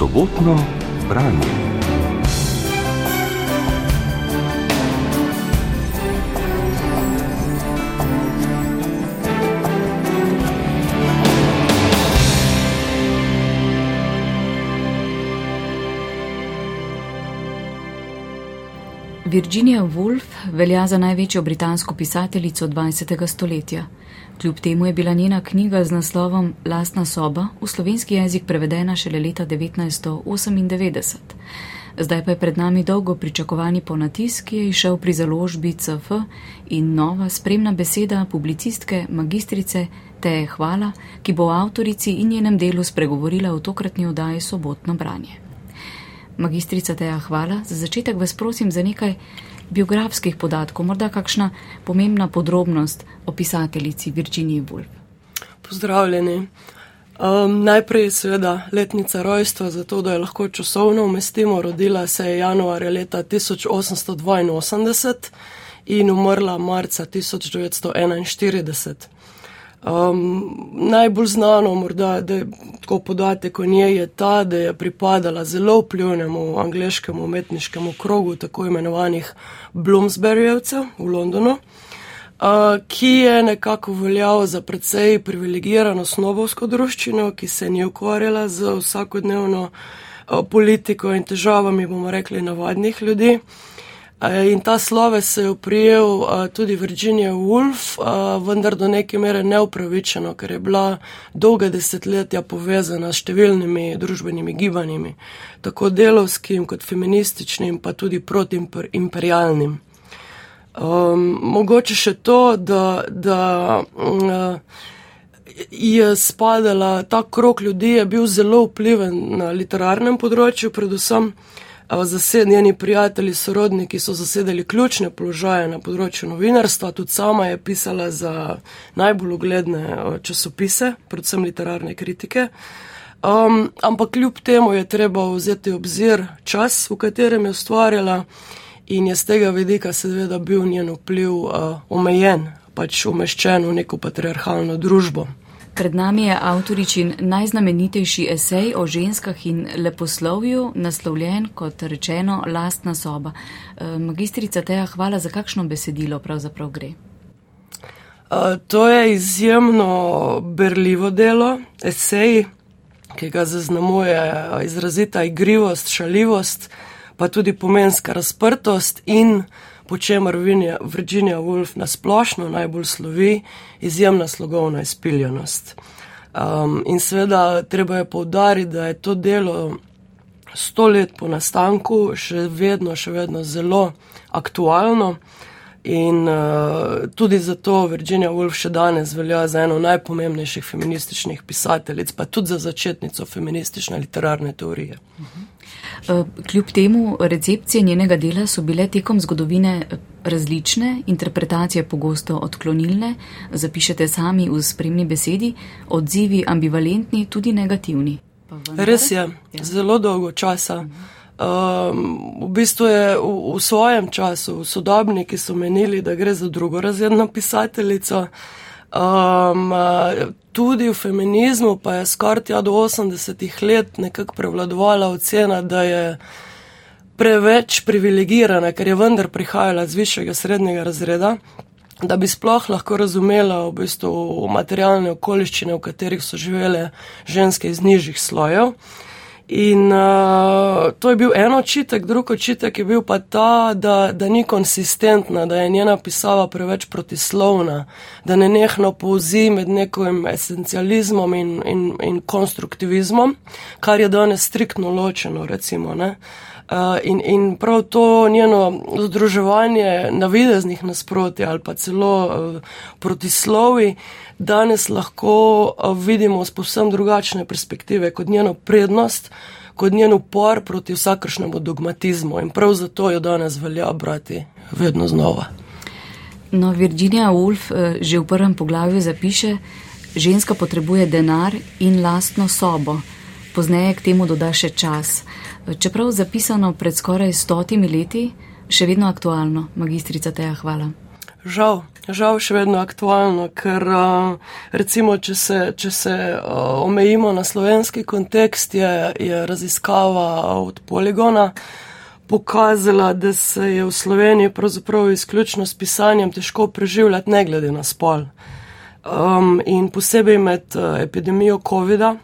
sobotno branje. Virginia Woolf velja za največjo britansko pisateljico 20. stoletja. Kljub temu je bila njena knjiga z naslovom Lastna soba v slovenski jezik prevedena šele leta 1998. Zdaj pa je pred nami dolgo pričakovani ponatis, ki je išel pri založbi CF in nova spremna beseda publicistke magistrice Teje Hvala, ki bo avtorici in njenem delu spregovorila v tokratni oddaji Sobotno branje. Magistrica Teja, hvala. Za začetek vas prosim za nekaj biografskih podatkov, morda kakšna pomembna podrobnost o pisateljici Virginiji Woolf. Pozdravljeni. Um, najprej je seveda letnica rojstva, zato da jo lahko časovno umestimo. Rodila se je januarja leta 1882 in umrla marca 1941. Um, najbolj znano, morda, da je tako podatek o njej, je ta, da je pripadala zelo vplivnemu angliškemu umetniškemu krogu, tako imenovanih Bloomsburyjevcev v Londonu, uh, ki je nekako veljal za precej privilegirano snobovsko druščino, ki se ni ukvarjala z vsakodnevno uh, politiko in težavami, bomo rekli, navadnih ljudi. In ta sloves se je oprijel tudi Virginia Woolf, vendar do neke mere neupravičeno, ker je bila dolga desetletja povezana s številnimi družbenimi gibanjimi, tako delovskim kot feminističnim, pa tudi protiimperialnim. Um, mogoče še to, da, da uh, je spadala ta krok ljudi, je bil zelo vpliven na literarnem področju, predvsem uh, zasedeni prijatelji, sorodniki so zasedali ključne položaje na področju novinarstva, tudi sama je pisala za najbolj ugledne časopise, predvsem literarne kritike. Um, ampak kljub temu je treba vzeti obzir čas, v katerem je ustvarjala in je z tega vidika seveda bil njen vpliv uh, omejen, pač umeščen v neko patriarhalno družbo. Pred nami je avtoričin najznamenitejši esej o ženskah in leposlovju, naslovljen kot rečeno Lastna soba. E, magistrica Teja, hvala za kakšno besedilo pravzaprav gre. Uh, to je izjemno berljivo delo, esej, ki ga zaznamuje izrazita igrivost, šaljivost, pa tudi pomenska razprtost in po čemer Virginia Woolf nasplošno najbolj slovi, izjemna slogovna izpiljenost. Um, in seveda treba je povdariti, da je to delo sto let po nastanku še vedno, še vedno zelo aktualno. In uh, tudi zato Virginia Woolf še danes velja za eno najpomembnejših feminističnih pisateljic, pa tudi za začetnico feministične literarne teorije. Uh -huh. Eh, kljub temu recepcije njenega dela so bile tekom zgodovine različne, interpretacije pogosto odklonilne, zapišete sami v spremni besedi, odzivi ambivalentni, tudi negativni. Res je, ja. zelo dolgo časa. Um, v bistvu je v, v svojem času sodobniki so menili, da gre za drugorazredno pisateljico. Um, tudi v feminizmu pa je skoraj tja do 80-ih let nekako prevladovala ocena, da je preveč privilegirana, ker je vendar prihajala z višjega srednjega razreda, da bi sploh lahko razumela v bistvu materialne okoliščine, v katerih so živele ženske iz nižjih slojev. In uh, to je bil en očitek, drug očitek je bil pa ta, da, da ni konsistentna, da je njena pisava preveč protislovna, da ne nehno povzi med nekim esencializmom in, in, in konstruktivizmom, kar je danes striktno ločeno, recimo. Ne? Uh, in, in prav to njeno združevanje navideznih nasproti ali pa celo uh, protislovi danes lahko vidimo z povsem drugačne perspektive kot njeno prednost, kot njen upor proti vsakršnemu dogmatizmu. In prav zato jo danes velja brati vedno znova. No, Virginia Woolf že v prvem poglavju zapiše, ženska potrebuje denar in lastno sobo. Pozneje k temu doda še čas. Čeprav zapisano pred skoraj stotimi leti, še vedno aktualno, magistrica Teja, hvala. Žal, žal še vedno aktualno, ker recimo, če se, če se omejimo na slovenski kontekst, je, je raziskava od poligona pokazala, da se je v Sloveniji pravzaprav izključno s pisanjem težko preživljati, ne glede na spol. Um, in posebej med uh, epidemijo COVID-a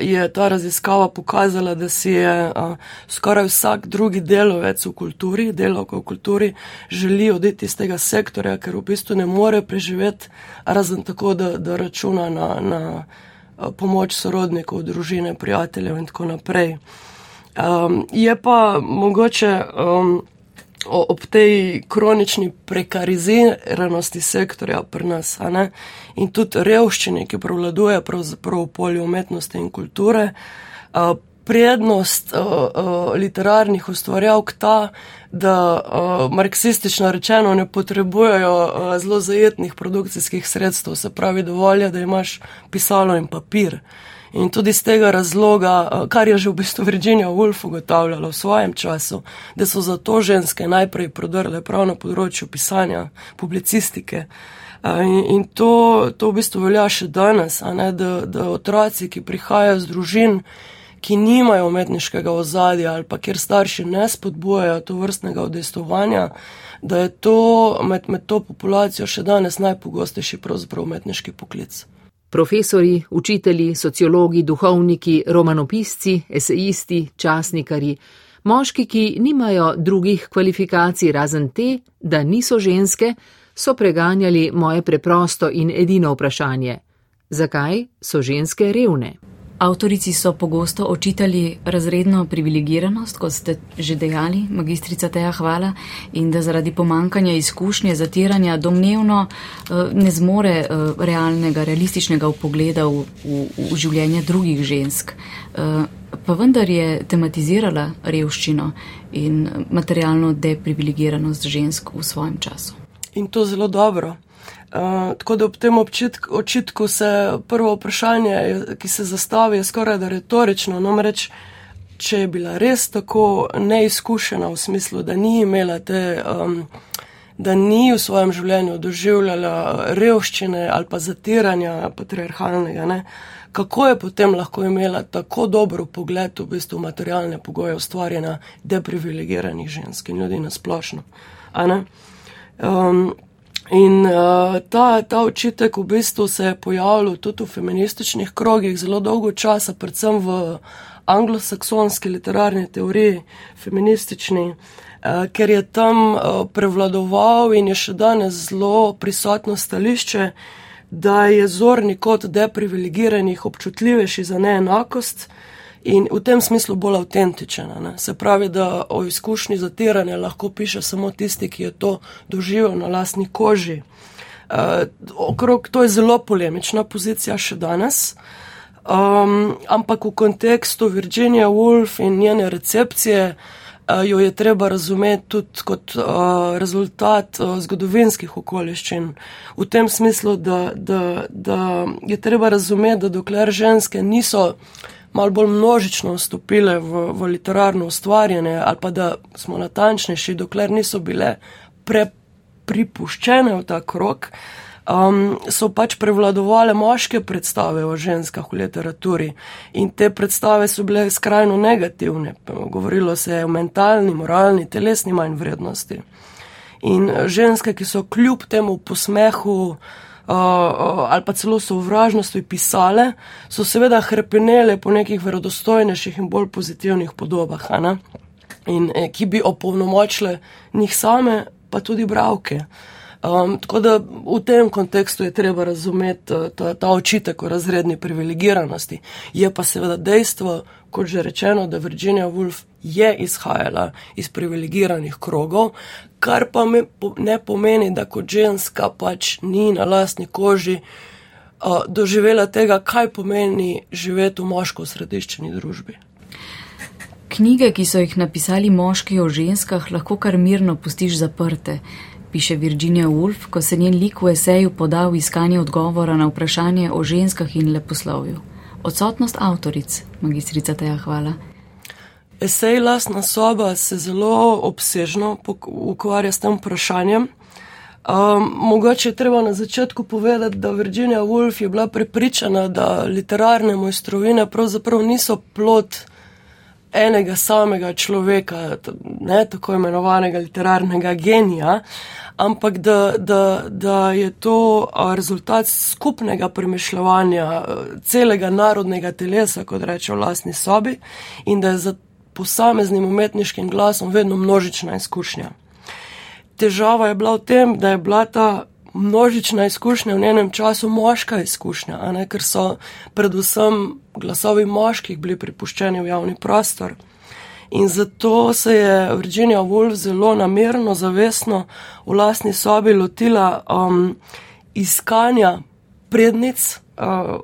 je ta raziskava pokazala, da si je skoraj vsak drugi delovec v kulturi, delovka v kulturi, želi oditi iz tega sektorja, ker v bistvu ne more preživeti, razen tako, da, da računa na, na pomoč sorodnikov, družine, prijateljev in tako naprej. Um, je pa mogoče. Um, ob tej kronični prekariziranosti sektorja pri nas in tudi revščini, ki prevladuje pravzaprav v polju umetnosti in kulture. Prednost uh, uh, literarnih ustvarjalk ta, da uh, marksistično rečeno ne potrebujejo uh, zelo zajetnih produkcijskih sredstev, se pravi dovolj je, da imaš pisalo in papir. Uh, In tudi iz tega razloga, eh, kar je že v bistvu Virginia Woolf ugotavljala v svojem času, da so zato ženske najprej prodrle prav na področju pisanja, publicistike. Eh, in, in to, to v bistvu velja še danes, ne, da, da otroci, ki prihajajo z družin, ki nimajo umetniškega ozadja ali pa kjer starši ne spodbujajo to vrstnega odestovanja, da je to med, med to populacijo še danes najpogostejši pravzaprav umetniški poklic. Profesori, učitelji, sociologi, duhovniki, romanopisci, esejisti, časnikari, moški, ki nimajo drugih kvalifikacij razen te, da niso ženske, so preganjali moje preprosto in edino vprašanje: zakaj so ženske revne? Avtorici so pogosto očitali razredno privilegiranost, kot ste že dejali, magistrica Teja Hvala, in da zaradi pomankanja izkušnje zatiranja domnevno eh, ne zmore eh, realnega, realističnega upogleda v, v, v življenje drugih žensk. Eh, pa vendar je tematizirala revščino in materialno deprivilegiranost žensk v svojem času. In to zelo dobro. Uh, tako da ob tem občitku, očitku se prvo vprašanje, ki se zastavi, je skoraj da retorično. Namreč, če je bila res tako neizkušena v smislu, da ni imela te, um, da ni v svojem življenju doživljala revščine ali pa zatiranja patriarhalnega, ne, kako je potem lahko imela tako dobro pogled v bistvu materialne pogoje ustvarjena deprivilegiranih žensk in ljudi na splošno. Um, In uh, ta, ta očitek v bistvu se je pojavljal tudi v feminističnih krogih zelo dolgo časa, predvsem v anglosaksonski literarni teoriji, feministični, uh, ker je tam uh, prevladoval in je še danes zelo prisotno stališče, da je zorni kot deprivilegiranih občutljivejši za neenakost in v tem smislu bolj avtentičen. Se pravi, da o izkušnji zatiranja lahko piše samo tisti, ki je to doživel na lastni koži. Uh, okrog to je zelo polemična pozicija še danes, um, ampak v kontekstu Virginia Woolf in njene recepcije uh, jo je treba razumeti tudi kot uh, rezultat uh, zgodovinskih okoliščin. V tem smislu, da, da, da je treba razumeti, da dokler ženske niso malo bolj množično vstopile v, v literarno ustvarjanje, ali pa da smo natančnejši, dokler niso bile prepripuščene v ta krok, um, so pač prevladovale moške predstave o ženskah v literaturi. In te predstave so bile skrajno negativne. Govorilo se je o mentalni, moralni, telesni manj vrednosti. In ženske, ki so kljub temu posmehu, ali pa celo sovražnosti pisale, so seveda hrpenele po nekih verodostojnejših in bolj pozitivnih podobah, in e, ki bi opolnomočile njih same, pa tudi bravke. Um, tako da v tem kontekstu je treba razumeti uh, ta, ta očitek o razredni privilegiranosti. Je pa seveda dejstvo, kot že rečeno, da Virginia Woolf je izhajala iz privilegiranih krogov, kar pa ne pomeni, da kot ženska pač ni na lastni koži uh, doživela tega, kaj pomeni živeti v moško središčeni družbi. Knjige, ki so jih napisali moški o ženskah, lahko kar mirno pustiš zaprte, piše Virginia Woolf, ko se njen lik v eseju podal iskanje odgovora na vprašanje o ženskah in leposlovju. Odsotnost avtoric, magistrica Teja, hvala. Esej Lasna soba se zelo obsežno ukvarja s tem vprašanjem. Um, mogoče je treba na začetku povedati, da Virginia Woolf je bila prepričana, da literarne mojstrovine pravzaprav niso plot enega samega človeka, ne tako imenovanega literarnega genija, ampak da, da, da je to rezultat skupnega premišljanja celega narodnega telesa, kot reče v lastni sobi, in da je za posameznim umetniškim glasom vedno množična izkušnja. Težava je bila v tem, da je bila ta množična izkušnja v njenem času moška izkušnja, ne, ker so predvsem glasovi moških bili pripuščeni v javni prostor. In zato se je Virginia Woolf zelo namerno, zavestno v lastni sobi lotila um, iskanja prednic,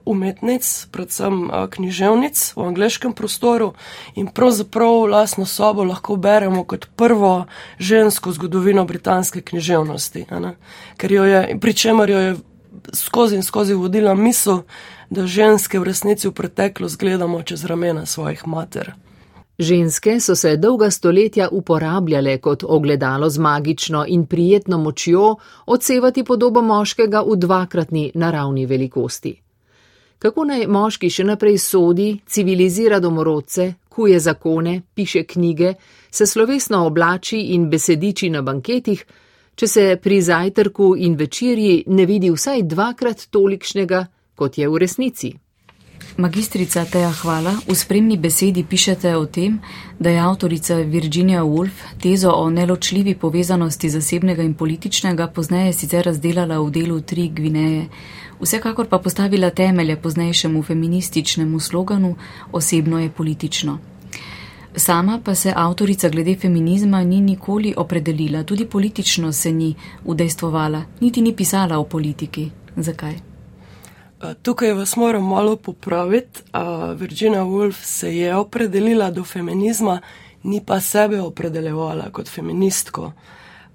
umetnic, predvsem uh, književnic v angleškem prostoru in pravzaprav lastno sobo lahko beremo kot prvo žensko zgodovino britanske književnosti, ker jo je, pri čemer jo je skozi in skozi vodila misel, da ženske v resnici v preteklost gledamo čez ramena svojih mater. Ženske so se dolga stoletja uporabljale kot ogledalo z magično in prijetno močjo odsevati podobo moškega v dvakratni naravni velikosti. Kako naj moški še naprej sodi, civilizira domorodce, kuje zakone, piše knjige, se slovesno oblači in besediči na banketih, če se pri zajtrku in večerji ne vidi vsaj dvakrat tolikšnega, kot je v resnici. Magistrica Teja Hvala, v spremni besedi pišete o tem, da je avtorica Virginia Woolf tezo o neločljivi povezanosti zasebnega in političnega pozneje sicer razdelala v delu tri Gvineje, vsekakor pa postavila temelje poznejšemu feminističnemu sloganu Osebno je politično. Sama pa se avtorica glede feminizma ni nikoli opredelila, tudi politično se ni udejstvovala, niti ni pisala o politiki. Zakaj? Tukaj vas moram malo popraviti. Virginia Woolf se je opredelila do feminizma, ni pa sebe opredeljevala kot feministko.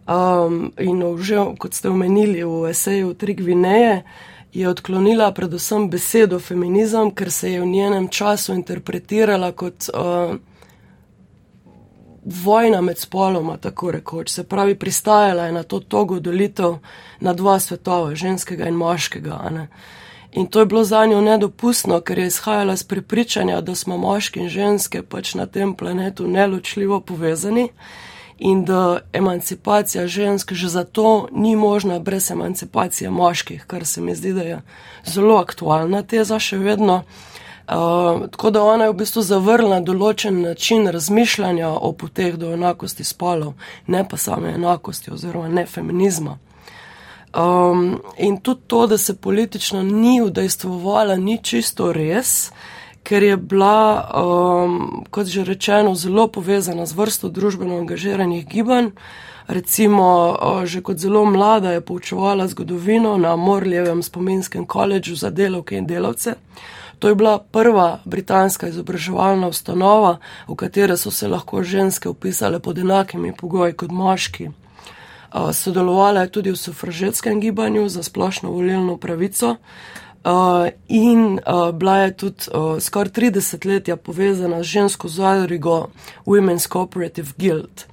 Um, in že, kot ste omenili v eseju Tri Gvineje, je odklonila predvsem besedo feminizem, ker se je v njenem času interpretirala kot uh, vojna med spoloma, tako rekoč. Se pravi, pristajala je na to togo delitev na dva svetova, ženskega in moškega. In to je bilo za njo nedopustno, ker je izhajala z prepričanja, da smo moški in ženske pač na tem planetu neločljivo povezani in da emancipacija žensk že zato ni možna brez emancipacije moških, kar se mi zdi, da je zelo aktualna teza še vedno. Uh, tako da ona je v bistvu zavrla določen način razmišljanja o poteh do enakosti spolov, ne pa same enakosti oziroma ne feminizma. Um, in tudi to, da se politično ni udejstvovala, ni čisto res, ker je bila, um, kot že rečeno, zelo povezana z vrsto družbeno angažiranih gibanj. Recimo, uh, že kot zelo mlada je poučevala zgodovino na Morljevem spominskem koledžu za delavke in delavce. To je bila prva britanska izobraževalna ustanova, v katero so se lahko ženske upisale pod enakimi pogoji kot moški. Sodelovala je tudi v sufražetskem gibanju za splošno volilno pravico in bila je tudi skoraj 30 letja povezana z žensko zadrugo Women's Cooperative Guild.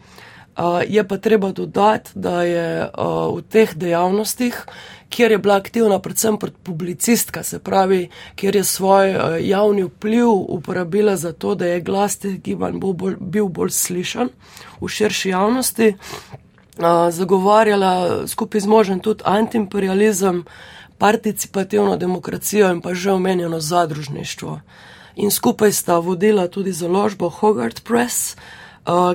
Je pa treba dodati, da je v teh dejavnostih, kjer je bila aktivna predvsem publicistka, se pravi, kjer je svoj javni vpliv uporabila za to, da je glas teh gibanj bil bolj slišan v širši javnosti, zagovarjala skupaj z možem tudi antiimperializem, participativno demokracijo in pa že omenjeno zadružništvo. In skupaj sta vodila tudi založbo Hogarth Press,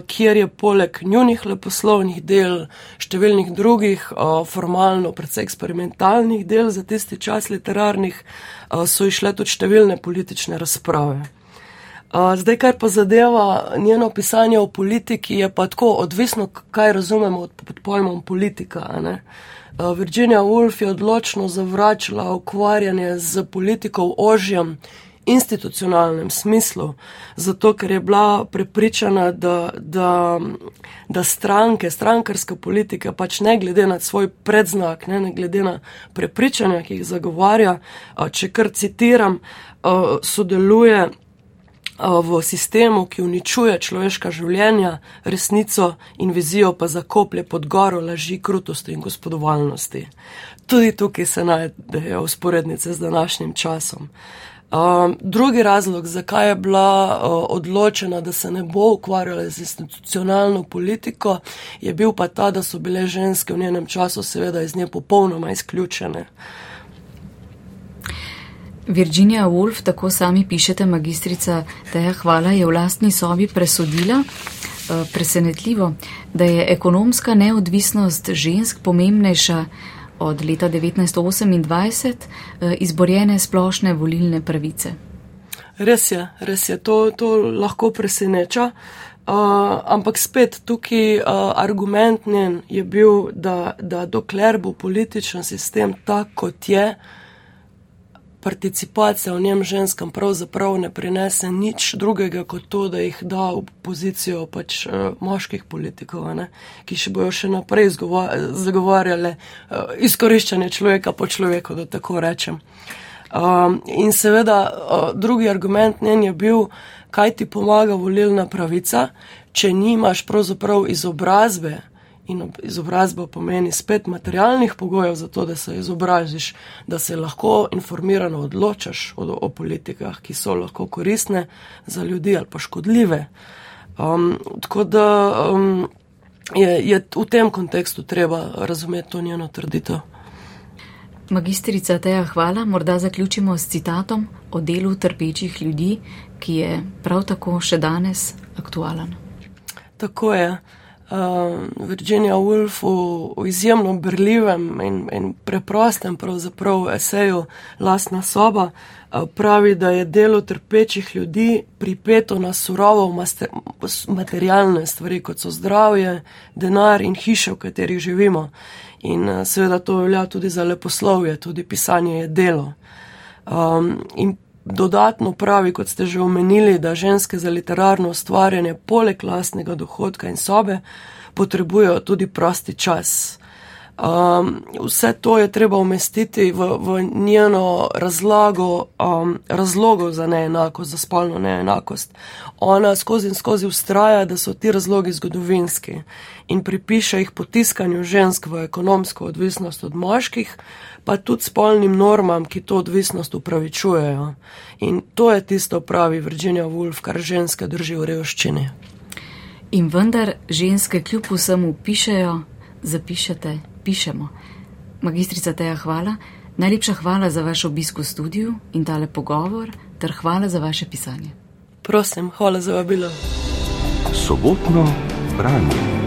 kjer je poleg njunih leposlovnih del, številnih drugih, formalno predvsej eksperimentalnih del za tisti čas literarnih, so išle tudi številne politične razprave zdaj, kar pa zadeva njeno pisanje o politiki, je pa tako odvisno, kaj razumemo pod pojmom politika. Uh, Virginia Woolf je odločno zavračala ukvarjanje z politiko v ožjem institucionalnem smislu, zato ker je bila prepričana, da, da, da stranke, strankarska politika pač ne glede na svoj predznak, ne, ne glede na prepričanja, ki jih zagovarja, uh, če kar citiram, uh, sodeluje v sistemu, ki uničuje človeška življenja, resnico in vizijo pa zakoplje pod goro laži, krutosti in gospodovalnosti. Tudi tukaj se najdejo usporednice z današnjim časom. Um, drugi razlog, zakaj je bila uh, odločena, da se ne bo ukvarjala z institucionalno politiko, je bil pa ta, da so bile ženske v njenem času seveda iz nje popolnoma izključene. Virginia Woolf, tako sami pišete, magistrica Teja Hvala je v lastni sobi presodila, uh, presenetljivo, da je ekonomska neodvisnost žensk pomembnejša od leta 1928 eh, izborjene splošne volilne pravice. Res je, res je, to, to lahko preseneča. Uh, ampak spet tukaj uh, argument njen je bil, da, da dokler bo političen sistem tak, kot je, uh, participacija v njem ženskam pravzaprav ne prinese nič drugega kot to, da jih da v pozicijo pač uh, moških politikov, ne, ki še bojo še naprej zagovarjale uh, izkoriščanje človeka po človeku, da tako rečem. Um, in seveda uh, drugi argument njen je bil, kaj ti pomaga volilna pravica, če nimaš pravzaprav izobrazbe in izobrazba pomeni spet materialnih pogojev za to, da se izobražiš, da se lahko informirano odločaš o, o politikah, ki so lahko koristne za ljudi ali pa škodljive. Um, tako da um, je, je v tem kontekstu treba razumeti to njeno trditev. Magistrica Teja, hvala. Morda zaključimo s citatom o delu trpečih ljudi, ki je prav tako še danes aktualen. Tako je uh, Virginia Woolf v, v izjemno brljivem in, in preprostem pravzaprav eseju Lastna soba uh, pravi, da je delo trpečih ljudi pripeto na surovo materialne stvari, kot so zdravje, denar in hiše, v katerih živimo. In uh, seveda to velja tudi za leposlovje, tudi pisanje je delo. Um, in Dodatno pravi, kot ste že omenili, da ženske za literarno ustvarjanje poleg lastnega dohodka in sobe potrebujejo tudi prosti čas. Um, vse to je treba umestiti v, v njeno razlago um, razlogov za neenakost, za spolno neenakost. Ona skozi in skozi ustraja, da so ti razlogi zgodovinski in pripiše jih potiskanju žensk v ekonomsko odvisnost od moških, pa tudi spolnim normam, ki to odvisnost upravičujejo. In to je tisto, pravi Virginia Woolf, kar ženske drži v revščini. In vendar ženske kljub vsemu pišejo, zapišete, pišemo. Magistrica Teja, hvala. Najlepša hvala za vaš obisk v studiu in tale pogovor, ter hvala za vaše pisanje. Prosim, hvala za vabilo. Sobotno branje.